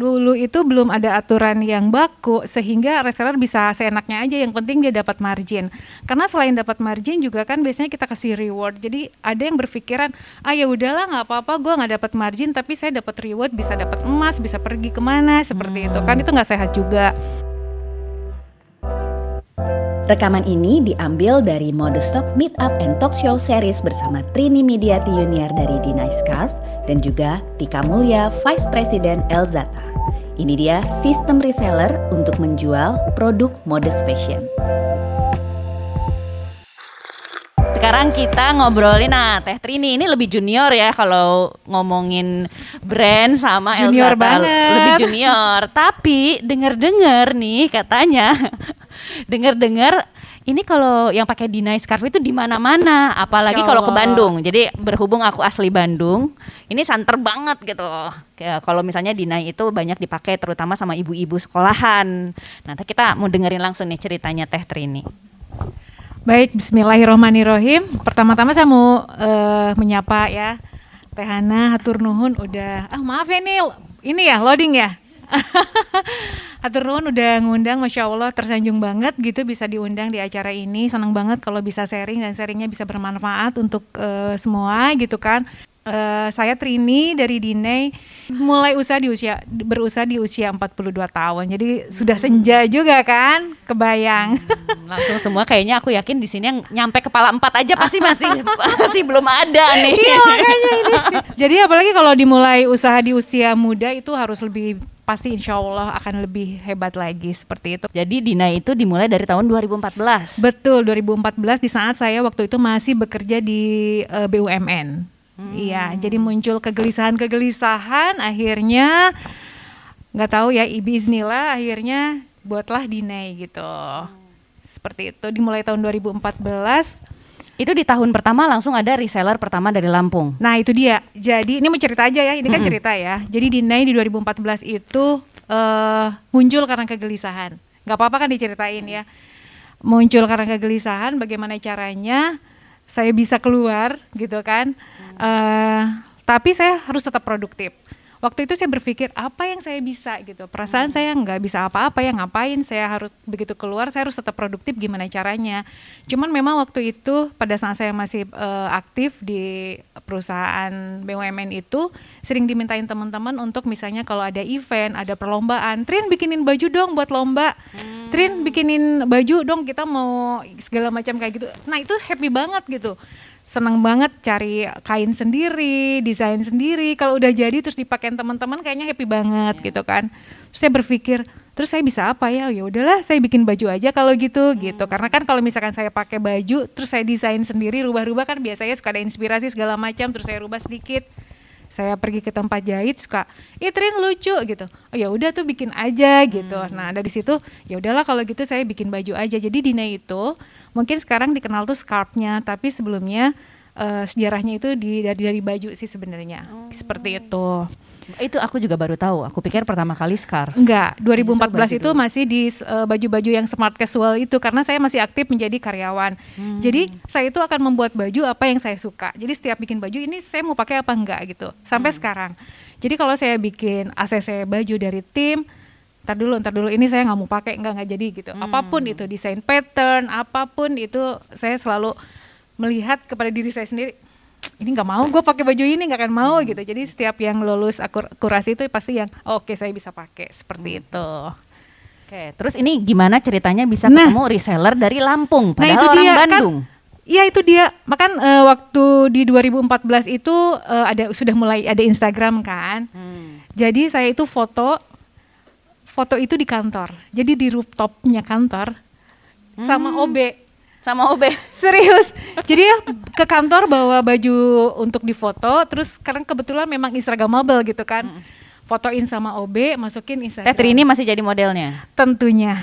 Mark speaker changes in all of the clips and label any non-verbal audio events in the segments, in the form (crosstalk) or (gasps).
Speaker 1: dulu itu belum ada aturan yang baku sehingga reseller bisa seenaknya aja. Yang penting dia dapat margin. Karena selain dapat margin juga kan biasanya kita kasih reward. Jadi ada yang berpikiran ah ya udahlah nggak apa-apa gue nggak dapat margin tapi saya dapat reward bisa dapat emas bisa pergi ke mana seperti itu. Kan itu nggak sehat juga.
Speaker 2: Rekaman ini diambil dari Modus Talk Meetup and Talk Show series bersama Trini Mediati Junior dari Dinai Scarf dan juga Tika Mulya, Vice President Elzata. Ini dia sistem reseller untuk menjual produk modest fashion.
Speaker 3: Sekarang kita ngobrolin nah Teh Trini ini lebih junior ya kalau ngomongin brand sama
Speaker 1: junior Elzata banget.
Speaker 3: lebih junior. Tapi dengar-dengar nih katanya (laughs) dengar-dengar ini kalau yang pakai dinai scarf itu di mana-mana, apalagi kalau ke Bandung. Jadi berhubung aku asli Bandung, ini santer banget gitu. Kayak kalau misalnya dinai itu banyak dipakai terutama sama ibu-ibu sekolahan. Nanti kita mau dengerin langsung nih ceritanya Teh Trini.
Speaker 1: Baik, Bismillahirrohmanirrohim. Pertama-tama saya mau uh, menyapa ya Teh Hana, hatur nuhun udah. Ah maaf ya nih, ini ya loading ya. (laughs) Atur nuhun udah ngundang, masya Allah tersanjung banget gitu bisa diundang di acara ini. Senang banget kalau bisa sharing dan sharingnya bisa bermanfaat untuk uh, semua gitu kan. Uh, saya Trini dari Dinei mulai usaha di usia berusaha di usia 42 tahun. Jadi hmm. sudah senja juga kan? Kebayang.
Speaker 3: Hmm, langsung semua kayaknya aku yakin di sini yang nyampe kepala empat aja pasti (laughs) masih masih belum ada nih.
Speaker 1: Iya makanya ini. Jadi apalagi kalau dimulai usaha di usia muda itu harus lebih pasti insya Allah akan lebih hebat lagi seperti itu.
Speaker 3: Jadi Dina itu dimulai dari tahun 2014.
Speaker 1: Betul, 2014 di saat saya waktu itu masih bekerja di uh, eh, BUMN. Hmm. Iya, jadi muncul kegelisahan-kegelisahan akhirnya nggak tahu ya Bismillah akhirnya buatlah Dinai gitu. Seperti itu dimulai tahun 2014
Speaker 3: itu di tahun pertama langsung ada reseller pertama dari Lampung.
Speaker 1: Nah itu dia. Jadi ini mau cerita aja ya. Ini kan cerita ya. Jadi di Nai di 2014 itu uh, muncul karena kegelisahan. Gak apa-apa kan diceritain ya. Muncul karena kegelisahan. Bagaimana caranya saya bisa keluar gitu kan. Uh, tapi saya harus tetap produktif waktu itu saya berpikir apa yang saya bisa gitu? Perasaan hmm. saya nggak bisa apa-apa ya ngapain? Saya harus begitu keluar saya harus tetap produktif gimana caranya? Cuman memang waktu itu pada saat saya masih uh, aktif di perusahaan BUMN itu sering dimintain teman-teman untuk misalnya kalau ada event ada perlombaan Trin bikinin baju dong buat lomba. Hmm. Trin bikinin baju dong kita mau segala macam kayak gitu. Nah itu happy banget gitu seneng banget cari kain sendiri, desain sendiri. Kalau udah jadi terus dipakai teman-teman kayaknya happy banget yeah. gitu kan. Terus saya berpikir, terus saya bisa apa ya? Ya udahlah, saya bikin baju aja kalau gitu hmm. gitu. Karena kan kalau misalkan saya pakai baju terus saya desain sendiri, rubah-rubah kan biasanya suka ada inspirasi segala macam, terus saya rubah sedikit. Saya pergi ke tempat jahit suka, "Itrin lucu" gitu. Oh ya udah tuh bikin aja gitu. Hmm. Nah, dari situ ya udahlah kalau gitu saya bikin baju aja. Jadi Dina itu mungkin sekarang dikenal tuh scarfnya tapi sebelumnya uh, sejarahnya itu di dari dari baju sih sebenarnya oh. seperti itu
Speaker 3: itu aku juga baru tahu. Aku pikir pertama kali scarf.
Speaker 1: Enggak, 2014 itu masih di baju baju-baju yang smart casual itu karena saya masih aktif menjadi karyawan. Hmm. Jadi saya itu akan membuat baju apa yang saya suka. Jadi setiap bikin baju ini saya mau pakai apa enggak gitu. Sampai hmm. sekarang. Jadi kalau saya bikin ACC baju dari tim, ntar dulu ntar dulu ini saya nggak mau pakai nggak nggak jadi gitu hmm. apa pun itu desain pattern apa pun itu saya selalu melihat kepada diri saya sendiri ini nggak mau gue pakai baju ini nggak akan mau hmm. gitu jadi setiap yang lulus akur kurasi itu pasti yang oh, oke okay, saya bisa pakai seperti hmm. itu
Speaker 3: oke terus ini gimana ceritanya bisa nah, ketemu reseller dari Lampung padahal nah itu orang dia, kan Bandung kan,
Speaker 1: Iya itu dia. Makan uh, waktu di 2014 itu uh, ada sudah mulai ada Instagram kan. Hmm. Jadi saya itu foto foto itu di kantor. Jadi di rooftopnya kantor hmm. sama OB.
Speaker 3: Sama OB. (laughs)
Speaker 1: Serius. Jadi ya ke kantor bawa baju untuk difoto, terus sekarang kebetulan memang instagramable gitu kan. Hmm. Fotoin sama OB, masukin Instagram.
Speaker 3: Teh ini masih jadi modelnya?
Speaker 1: Tentunya.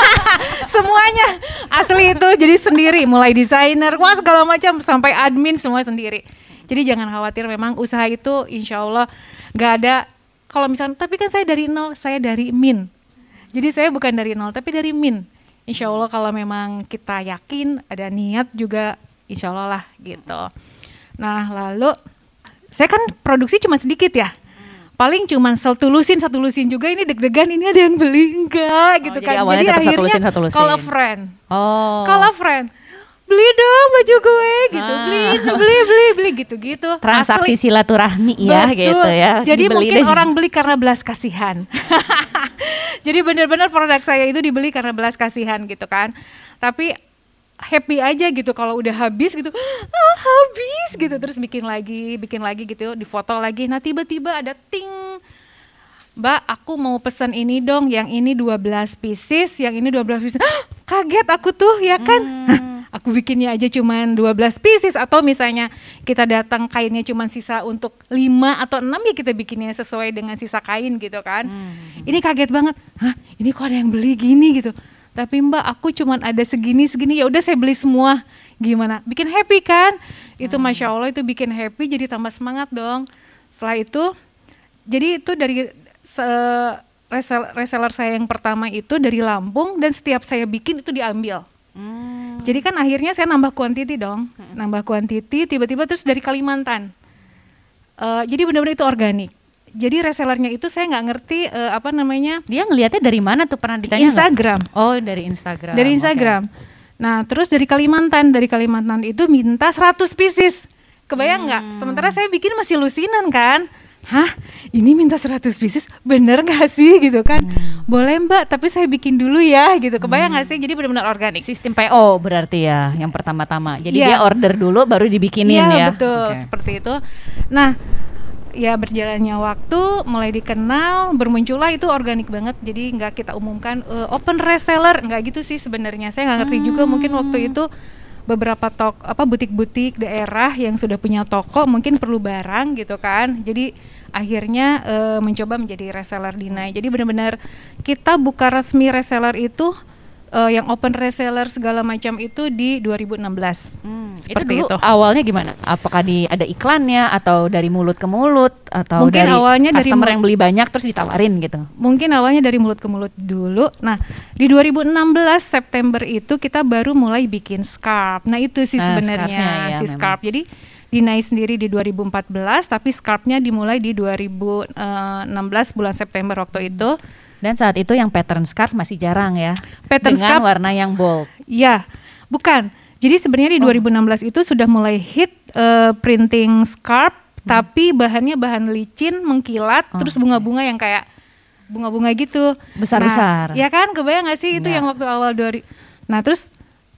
Speaker 1: (laughs) Semuanya asli itu jadi sendiri, mulai desainer, wah segala macam sampai admin semua sendiri. Jadi jangan khawatir, memang usaha itu insya Allah nggak ada kalau misalnya tapi kan saya dari nol saya dari min jadi saya bukan dari nol tapi dari min insya Allah kalau memang kita yakin ada niat juga insya Allah lah gitu nah lalu saya kan produksi cuma sedikit ya paling cuman satu lusin satu lusin juga ini deg-degan ini ada yang beli enggak
Speaker 3: Oh,
Speaker 1: gitu
Speaker 3: jadi
Speaker 1: kan jadi akhirnya
Speaker 3: lusin, satu lusin.
Speaker 1: call a friend
Speaker 3: Oh.
Speaker 1: call a friend beli dong baju gue gitu
Speaker 3: Ah.
Speaker 1: beli beli beli beli gitu gitu
Speaker 3: transaksi silaturahmi ya gitu ya.
Speaker 1: jadi
Speaker 3: Dibeli
Speaker 1: mungkin
Speaker 3: deh.
Speaker 1: orang beli karena belas kasihan (laughs) jadi benar-benar produk saya itu dibeli karena belas kasihan gitu kan. Tapi happy aja gitu kalau udah habis gitu. Ah, habis gitu. Terus bikin lagi bikin lagi gitu difoto lagi. Nah tiba-tiba ada ting. Mbak, aku mau pesan ini dong, yang ini 12 pieces, yang ini 12 pieces. (gasps) Kaget aku tuh, ya kan? Hah, aku bikinnya aja cuman 12 pieces atau misalnya kita datang kainnya cuman sisa untuk 5 atau 6 ya kita bikinnya sesuai dengan sisa kain gitu kan. Ini kaget banget. Hah, ini kok ada yang beli gini gitu. Tapi Mbak, aku cuman ada segini segini ya udah saya beli semua. Gimana? Bikin happy kan? Itu Masya Allah itu bikin happy jadi tambah semangat dong. Setelah itu jadi itu dari se resell- reseller saya yang pertama itu dari Lampung dan setiap saya bikin itu diambil.
Speaker 3: Hmm.
Speaker 1: Jadi kan akhirnya saya nambah kuantiti dong, nambah kuantiti tiba-tiba terus dari Kalimantan. Eh, jadi benar-benar itu organik. Jadi resellernya itu saya nggak ngerti eh, apa namanya
Speaker 3: Dia ngelihatnya dari mana tuh pernah ditanya?
Speaker 1: Instagram.
Speaker 3: Oh, dari Instagram.
Speaker 1: Dari. Instagram. Nah, terus dari Kalimantan, dari Kalimantan itu minta 100 pieces. Kebayang nggak?
Speaker 3: Hmm.
Speaker 1: Sementara saya bikin masih lusinan kan. Hah, ini minta 100 pieces, bener nggak sih gitu kan?
Speaker 3: Hmm.
Speaker 1: Boleh mbak, tapi saya bikin dulu ya gitu. Kebayang nggak sih? Jadi benar-benar organik.
Speaker 3: Sistem PO berarti ya yang pertama-tama. Jadi
Speaker 1: Iya.
Speaker 3: dia order dulu baru dibikinin
Speaker 1: Iya,
Speaker 3: ya.
Speaker 1: betul,
Speaker 3: Oke.
Speaker 1: seperti itu. Nah, ya berjalannya waktu, mulai dikenal, bermuncullah itu organik banget. Jadi nggak kita umumkan eh, open reseller, nggak gitu sih sebenarnya. Saya nggak ngerti juga mungkin waktu itu beberapa tok apa butik-butik daerah yang sudah punya toko mungkin perlu barang gitu kan. Jadi akhirnya eh, mencoba menjadi reseller Dinai. Jadi benar-benar kita buka resmi reseller itu eh, yang open reseller segala macam itu di 2016.
Speaker 3: Hmm,
Speaker 1: Seperti
Speaker 3: itu dulu
Speaker 1: itu.
Speaker 3: awalnya gimana? Apakah di ada iklannya atau dari mulut ke mulut atau
Speaker 1: Mungkin
Speaker 3: dari
Speaker 1: awalnya dari
Speaker 3: customer
Speaker 1: mul-
Speaker 3: yang beli banyak terus ditawarin gitu?
Speaker 1: mungkin awalnya dari mulut ke mulut dulu. Nah, di 2016 September itu kita baru mulai bikin scarf. Nah, itu sih
Speaker 3: Nah,
Speaker 1: sebenarnya
Speaker 3: scarfnya ya,
Speaker 1: si
Speaker 3: memang.
Speaker 1: scarf. Jadi Dinai sendiri di 2014, tapi scarfnya dimulai di 2016 bulan September waktu itu.
Speaker 3: Dan saat itu yang pattern scarf masih jarang ya.
Speaker 1: Pattern
Speaker 3: dengan
Speaker 1: scarf-
Speaker 3: warna yang bold.
Speaker 1: Iya, bukan. Jadi sebenarnya di 2016 itu sudah mulai hit eh, printing scarf, tapi bahannya bahan licin, mengkilat, terus bunga-bunga yang kayak bunga-bunga gitu.
Speaker 3: Besar-besar.
Speaker 1: Nah, ya kan, kebayang gak sih itu
Speaker 3: Enggak.
Speaker 1: yang waktu awal dari. Nah terus,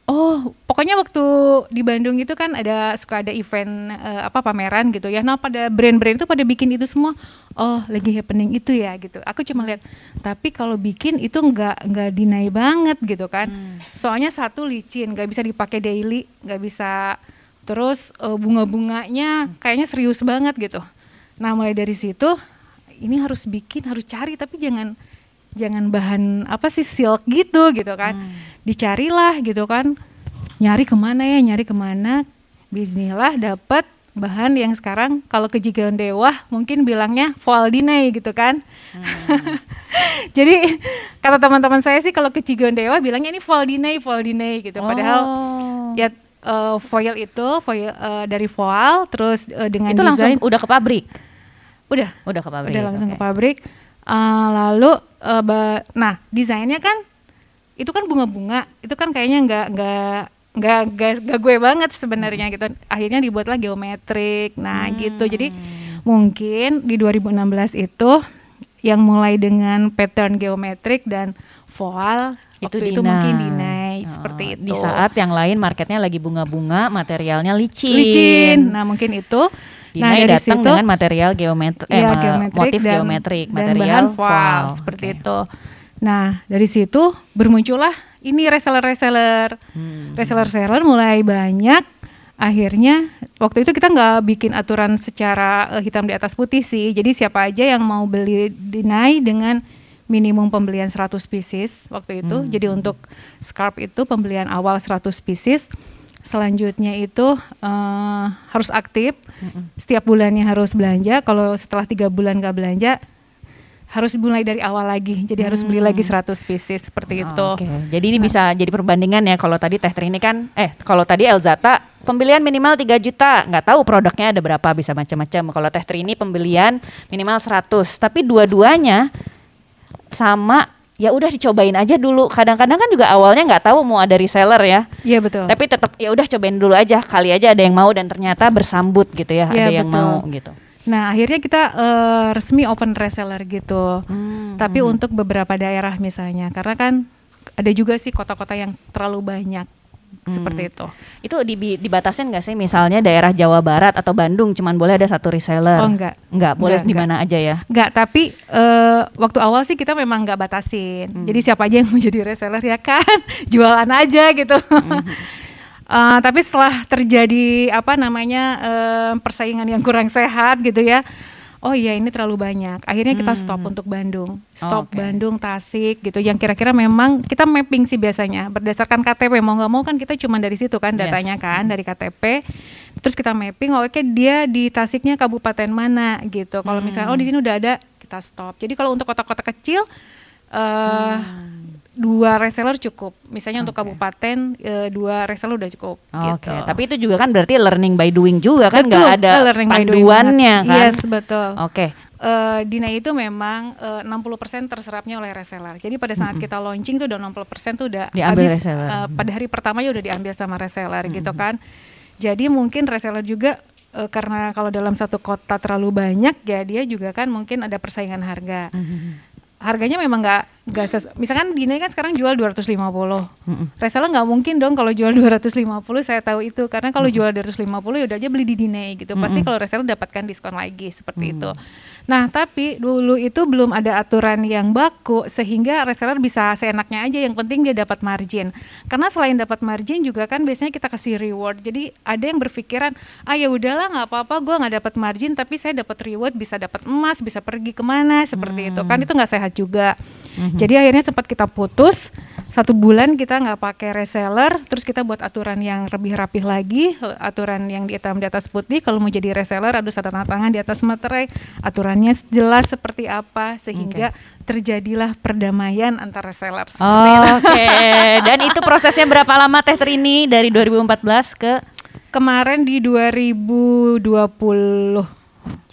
Speaker 1: oh pokoknya waktu di Bandung itu kan ada suka ada event eh, apa pameran gitu ya. Nah pada brand-brand itu pada bikin itu semua. Oh lagi happening itu ya gitu. Aku cuma lihat. Tapi kalau bikin itu nggak nggak dinai banget gitu kan. Soalnya satu licin, nggak bisa dipakai daily, nggak bisa. Terus eh, bunga-bunganya kayaknya serius banget gitu. Nah mulai dari situ ini harus bikin harus cari tapi jangan jangan bahan apa sih silk gitu gitu kan dicarilah gitu kan nyari ke mana ya nyari ke mana Bismillah dapat bahan yang sekarang kalau ke Jigaon Dewa mungkin bilangnya Voaldinai gitu kan (laughs) jadi kata teman-teman saya sih kalau ke Jigaon Dewa bilangnya ini Voaldinai Voaldinai gitu padahal
Speaker 3: Oh.
Speaker 1: ya eh, foil itu foil eh, dari voal terus eh, dengan
Speaker 3: itu langsung
Speaker 1: desain
Speaker 3: udah ke pabrik.
Speaker 1: udah
Speaker 3: Udah ke pabrik.
Speaker 1: udah langsung
Speaker 3: oke.
Speaker 1: ke pabrik Eh, lalu eh, ba- nah desainnya kan itu kan bunga-bunga itu kan kayaknya nggak nggak nggak nggak gue banget sebenarnya gitu. Akhirnya dibuatlah geometrik nah gitu. Jadi mungkin di 2016 itu yang mulai dengan pattern geometrik dan voal waktu itu, mungkin dinai
Speaker 3: Oh,
Speaker 1: seperti itu.
Speaker 3: Di saat yang lain marketnya lagi bunga-bunga, materialnya licin.
Speaker 1: licin. Nah mungkin itu nah
Speaker 3: Dinai
Speaker 1: dari
Speaker 3: datang
Speaker 1: situ
Speaker 3: dengan material geometrik, eh,
Speaker 1: Iya,
Speaker 3: ma-
Speaker 1: geometrik
Speaker 3: motif
Speaker 1: dan-
Speaker 3: geometrik,
Speaker 1: dan
Speaker 3: material
Speaker 1: bahan voal. seperti
Speaker 3: Oke.
Speaker 1: itu. Nah, dari situ bermuncullah ini reseller-reseller.
Speaker 3: Hmm.
Speaker 1: Reseller-reseller mulai banyak. Akhirnya waktu itu kita nggak bikin aturan secara eh, hitam di atas putih sih. Jadi siapa aja yang mau beli dinai dengan minimum pembelian 100 pieces waktu itu. Jadi untuk scarf itu pembelian awal 100 pieces. Selanjutnya itu eh, harus aktif. Setiap bulannya harus belanja. Kalau setelah tiga bulan nggak belanja, harus mulai dari awal lagi. Jadi harus beli lagi 100 pieces seperti itu.
Speaker 3: Hmm. Oke. Jadi ini bisa jadi perbandingan ya kalau tadi Teh Trini kan eh kalau tadi Elzata pembelian minimal 3 juta, nggak tahu produknya ada berapa bisa macam-macam. Kalau Teh Trini pembelian minimal 100, tapi dua-duanya sama ya udah dicobain aja dulu. Kadang-kadang kan juga awalnya nggak tahu mau ada reseller ya.
Speaker 1: Iya betul.
Speaker 3: Tapi tetap ya udah cobain dulu aja. Kali aja ada yang mau dan ternyata bersambut gitu ya,
Speaker 1: Iya,
Speaker 3: ada yang
Speaker 1: betul.
Speaker 3: mau gitu.
Speaker 1: Nah, akhirnya kita eh, resmi open reseller gitu.
Speaker 3: Hmm,
Speaker 1: Tapi untuk beberapa daerah misalnya, karena kan ada juga sih kota-kota yang terlalu banyak
Speaker 3: Hmm.
Speaker 1: seperti itu.
Speaker 3: Itu di, dibatasin nggak sih misalnya daerah Jawa Barat atau Bandung cuman boleh ada satu reseller?
Speaker 1: Oh, enggak.
Speaker 3: Enggak, boleh di mana aja ya.
Speaker 1: Enggak, tapi eh, waktu awal sih kita memang nggak batasin.
Speaker 3: Hmm.
Speaker 1: Jadi siapa aja yang mau (laughs) jadi reseller ya kan, (laughs) jualan aja gitu.
Speaker 3: Hmm. (laughs)
Speaker 1: Eh, tapi setelah terjadi apa namanya eh, persaingan yang kurang sehat gitu ya. Oh iya ini terlalu banyak. Akhirnya kita stop untuk Bandung. Stop
Speaker 3: Hmm. Oke.
Speaker 1: Bandung, Tasik gitu. Yang kira-kira memang kita mapping sih biasanya berdasarkan KTP. Mau nggak mau kan kita cuma dari situ kan
Speaker 3: Yes.
Speaker 1: datanya kan dari KTP. Terus kita mapping. Oh, oke dia di Tasiknya kabupaten mana gitu. Kalau misalnya oh di sini udah ada kita stop. Jadi kalau untuk kota-kota kecil eh dua reseller cukup. Misalnya untuk kabupaten eh, dua reseller udah cukup.
Speaker 3: Oke,
Speaker 1: gitu.
Speaker 3: tapi itu juga kan berarti learning by doing juga kan nggak ada
Speaker 1: eh, learning by doing
Speaker 3: panduannya kan?
Speaker 1: Yes, betul.
Speaker 3: Oke,
Speaker 1: Eh, Dina itu memang eh, 60% terserapnya oleh reseller. Jadi pada saat kita launching tuh udah 60% tuh udah
Speaker 3: Diambil
Speaker 1: habis,
Speaker 3: reseller.
Speaker 1: eh, pada hari pertama ya udah diambil sama reseller gitu kan. Jadi mungkin reseller juga eh, karena kalau dalam satu kota terlalu banyak ya dia juga kan mungkin ada persaingan harga. Harganya memang nggak nggak ses- misalkan Dina kan sekarang jual 250. Reseller nggak mungkin dong kalau jual 250 saya tahu itu karena kalau jual 250 ya udah aja beli di Dina gitu. Pasti kalau reseller dapatkan diskon lagi seperti itu. Nah, tapi dulu itu belum ada aturan yang baku sehingga reseller bisa seenaknya aja yang penting dia dapat margin. Karena selain dapat margin juga kan biasanya kita kasih reward. Jadi ada yang berpikiran, "Ah ya udahlah nggak apa-apa, gua nggak dapat margin tapi saya dapat reward, bisa dapat emas, bisa pergi ke mana seperti itu." Kan itu nggak sehat juga. Jadi akhirnya sempat kita putus satu bulan kita nggak pakai reseller, terus kita buat aturan yang lebih rapih lagi, aturan yang di hitam di atas putih. Kalau mau jadi reseller harus ada tanda tangan di atas materai, aturannya jelas seperti apa sehingga terjadilah perdamaian antar reseller.
Speaker 3: Oke, (laughs) dan itu prosesnya berapa lama Teh Trini dari 2014 ke
Speaker 1: Kemarin di 2020.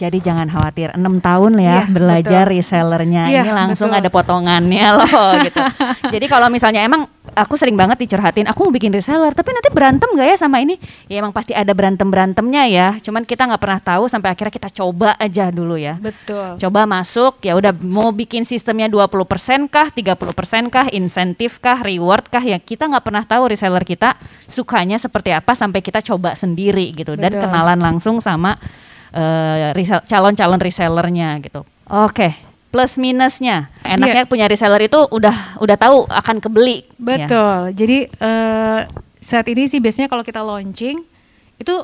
Speaker 3: Jadi jangan khawatir, enam tahun ya
Speaker 1: Iya,
Speaker 3: belajar
Speaker 1: betul.
Speaker 3: resellernya.
Speaker 1: Iya,
Speaker 3: Ini langsung
Speaker 1: betul.
Speaker 3: ada potongannya (laughs) loh gitu. Jadi kalau misalnya emang aku sering banget dicurhatin, aku mau bikin reseller, tapi nanti berantem gak ya sama ini? Ya emang pasti ada berantem berantemnya ya. Cuman kita nggak pernah tahu sampai akhirnya kita coba aja dulu ya.
Speaker 1: Betul.
Speaker 3: Coba masuk, ya udah mau bikin sistemnya 20% kah, 30% kah, insentif kah, reward kah, ya kita nggak pernah tahu reseller kita sukanya seperti apa sampai kita coba sendiri gitu dan
Speaker 1: Betul.
Speaker 3: kenalan langsung sama eh, resell- calon-calon resellernya gitu. Oke, plus minusnya, enaknya punya reseller itu udah udah tahu akan kebeli. ya.
Speaker 1: Betul. Jadi eh, saat ini sih biasanya kalau kita launching itu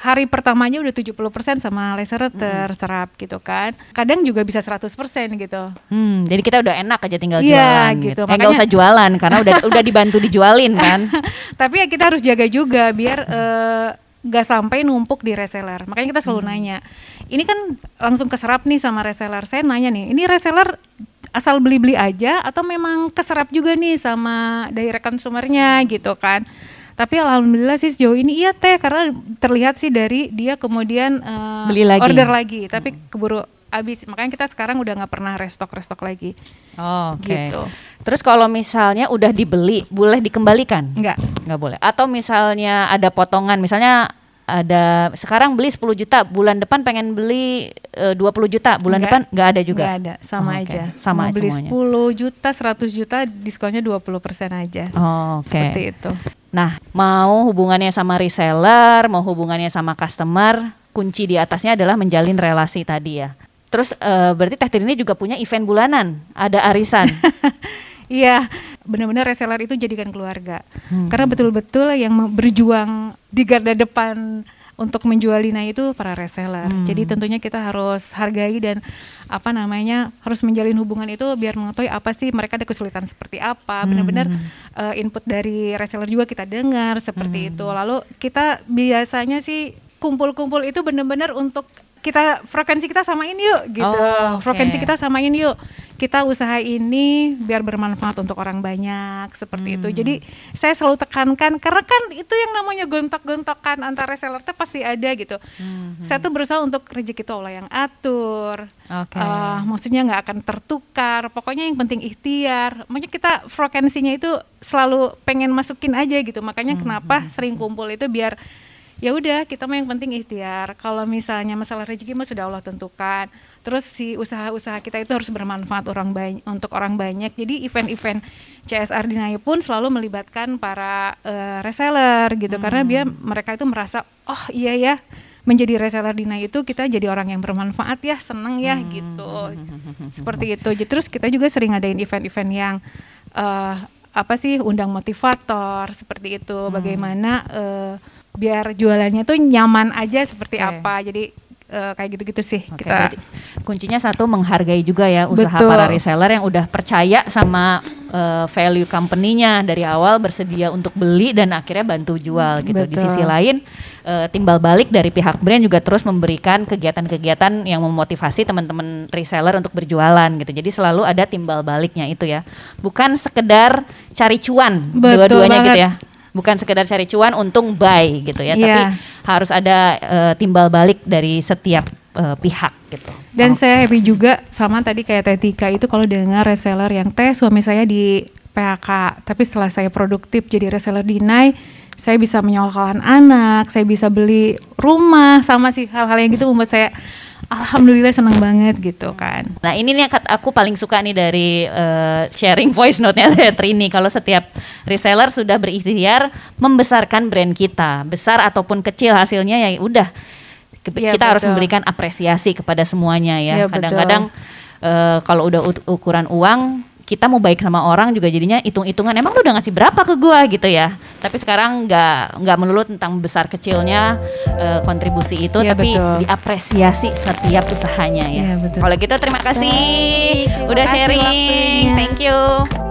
Speaker 1: hari pertamanya udah 70% sama reseller terserap gitu kan. Kadang juga bisa 100% gitu.
Speaker 3: Hmm, jadi kita udah enak aja tinggal
Speaker 1: Iya,
Speaker 3: jualan
Speaker 1: gitu.
Speaker 3: gitu. Eh,
Speaker 1: Makanya-
Speaker 3: usah jualan karena udah udah dibantu dijualin kan. (laughs)
Speaker 1: Tapi ya kita harus jaga juga biar eh, nggak sampai numpuk di reseller. Makanya kita selalu nanya. Ini kan langsung keserap nih sama reseller. Saya nanya nih, ini reseller asal beli-beli aja atau memang keserap juga nih sama direct consumernya gitu kan? Tapi alhamdulillah sih sejauh ini iya teh karena terlihat sih dari dia kemudian eh,
Speaker 3: Beli lagi.
Speaker 1: order lagi, tapi keburu habis. Makanya kita sekarang udah nggak pernah restock restock lagi.
Speaker 3: Oke.
Speaker 1: Gitu.
Speaker 3: Terus kalau misalnya udah dibeli, boleh dikembalikan?
Speaker 1: Enggak.
Speaker 3: Nggak boleh. Atau misalnya ada potongan, misalnya ada sekarang beli 10 juta, bulan depan pengen beli eh, 20 juta, bulan
Speaker 1: Nggak.
Speaker 3: depan nggak ada juga.
Speaker 1: Nggak ada, sama
Speaker 3: Oke,
Speaker 1: aja.
Speaker 3: Sama
Speaker 1: Mau beli
Speaker 3: semuanya.
Speaker 1: 10 juta, 100 juta, diskonnya 20% aja.
Speaker 3: Oh, Oke.
Speaker 1: Seperti itu.
Speaker 3: Nah, mau hubungannya sama reseller, mau hubungannya sama customer, kunci di atasnya adalah menjalin relasi tadi ya. Terus eh, berarti Teh Trini juga punya event bulanan, ada arisan. (laughs)
Speaker 1: Iya, benar-benar reseller itu jadikan keluarga.
Speaker 3: Hmm.
Speaker 1: Karena betul-betul yang berjuang di garda depan untuk menjual Lina itu para reseller.
Speaker 3: Hmm.
Speaker 1: Jadi tentunya kita harus hargai dan apa namanya harus menjalin hubungan itu biar mengetahui apa sih mereka ada kesulitan seperti apa. Benar-benar
Speaker 3: Hmm.
Speaker 1: eh, input dari reseller juga kita dengar seperti itu. Lalu kita biasanya sih kumpul-kumpul itu benar-benar untuk kita frekuensi kita samain yuk gitu.
Speaker 3: Oh, oke.
Speaker 1: Frekuensi kita samain yuk. Kita usaha ini biar bermanfaat untuk orang banyak seperti itu.
Speaker 3: Hmm.
Speaker 1: Jadi saya selalu tekankan karena kan itu yang namanya gontok-gontokan antar reseller tuh pasti ada gitu.
Speaker 3: Hmm.
Speaker 1: Saya tuh berusaha untuk rezeki itu Allah yang atur.
Speaker 3: Oke.
Speaker 1: Eh, maksudnya nggak akan tertukar. Pokoknya yang penting ikhtiar. Maksudnya kita frekuensinya itu selalu pengen masukin aja gitu. Makanya kenapa sering kumpul itu biar ya udah kita mah yang penting ikhtiar. Kalau misalnya masalah rezeki mah sudah Allah tentukan. Terus si usaha-usaha kita itu harus bermanfaat orang banyak untuk orang banyak. Jadi event-event CSR Dinayu pun selalu melibatkan para eh, reseller gitu karena dia mereka itu merasa oh iya ya menjadi reseller Dinayu itu kita jadi orang yang bermanfaat ya, seneng ya gitu. (laughs) Seperti itu. Jadi Terus kita juga sering ngadain event-event yang eh, apa sih undang motivator seperti itu. Bagaimana eh, biar jualannya tuh nyaman aja seperti
Speaker 3: Oke.
Speaker 1: apa. Jadi eh, kayak gitu-gitu sih
Speaker 3: Oke,
Speaker 1: kita.
Speaker 3: berarti kuncinya satu menghargai juga ya usaha
Speaker 1: Betul.
Speaker 3: para reseller yang udah percaya sama eh, value company-nya dari awal bersedia untuk beli dan akhirnya bantu jual gitu. Di
Speaker 1: Betul.
Speaker 3: sisi lain eh, timbal balik dari pihak brand juga terus memberikan kegiatan-kegiatan yang memotivasi teman-teman reseller untuk berjualan gitu. Jadi selalu ada timbal baliknya itu ya. Bukan sekedar cari cuan dua-duanya gitu ya. Bukan sekedar cari cuan untung buy gitu ya,
Speaker 1: Iya.
Speaker 3: tapi harus ada eh, timbal balik dari setiap eh, pihak gitu.
Speaker 1: Dan
Speaker 3: Oh.
Speaker 1: saya happy juga sama tadi kayak Teh Tika itu kalau dengar reseller yang teh suami saya di PHK, tapi setelah saya produktif jadi reseller dinai, saya bisa menyekolahkan anak, saya bisa beli rumah, sama sih hal-hal yang gitu membuat saya alhamdulillah senang banget gitu kan.
Speaker 3: Nah ini nih aku paling suka nih dari eh, sharing voice note-nya (laughs) Trini. Kalau setiap reseller sudah berikhtiar membesarkan brand kita, besar ataupun kecil hasilnya ya udah
Speaker 1: Iya,
Speaker 3: kita harus
Speaker 1: betul.
Speaker 3: memberikan apresiasi kepada semuanya ya.
Speaker 1: Iya.
Speaker 3: Kadang-kadang eh, kalau udah ukuran uang kita mau baik sama orang juga jadinya hitung-hitungan emang lu udah ngasih berapa ke gua gitu ya tapi sekarang nggak nggak melulu tentang besar kecilnya eh, kontribusi itu
Speaker 1: Iya,
Speaker 3: tapi
Speaker 1: betul.
Speaker 3: diapresiasi setiap usahanya ya
Speaker 1: Iya, betul.
Speaker 3: kalau gitu terima kasih
Speaker 1: Baik, terima
Speaker 3: udah
Speaker 1: kasih
Speaker 3: sharing.
Speaker 1: waktunya.
Speaker 3: Thank you.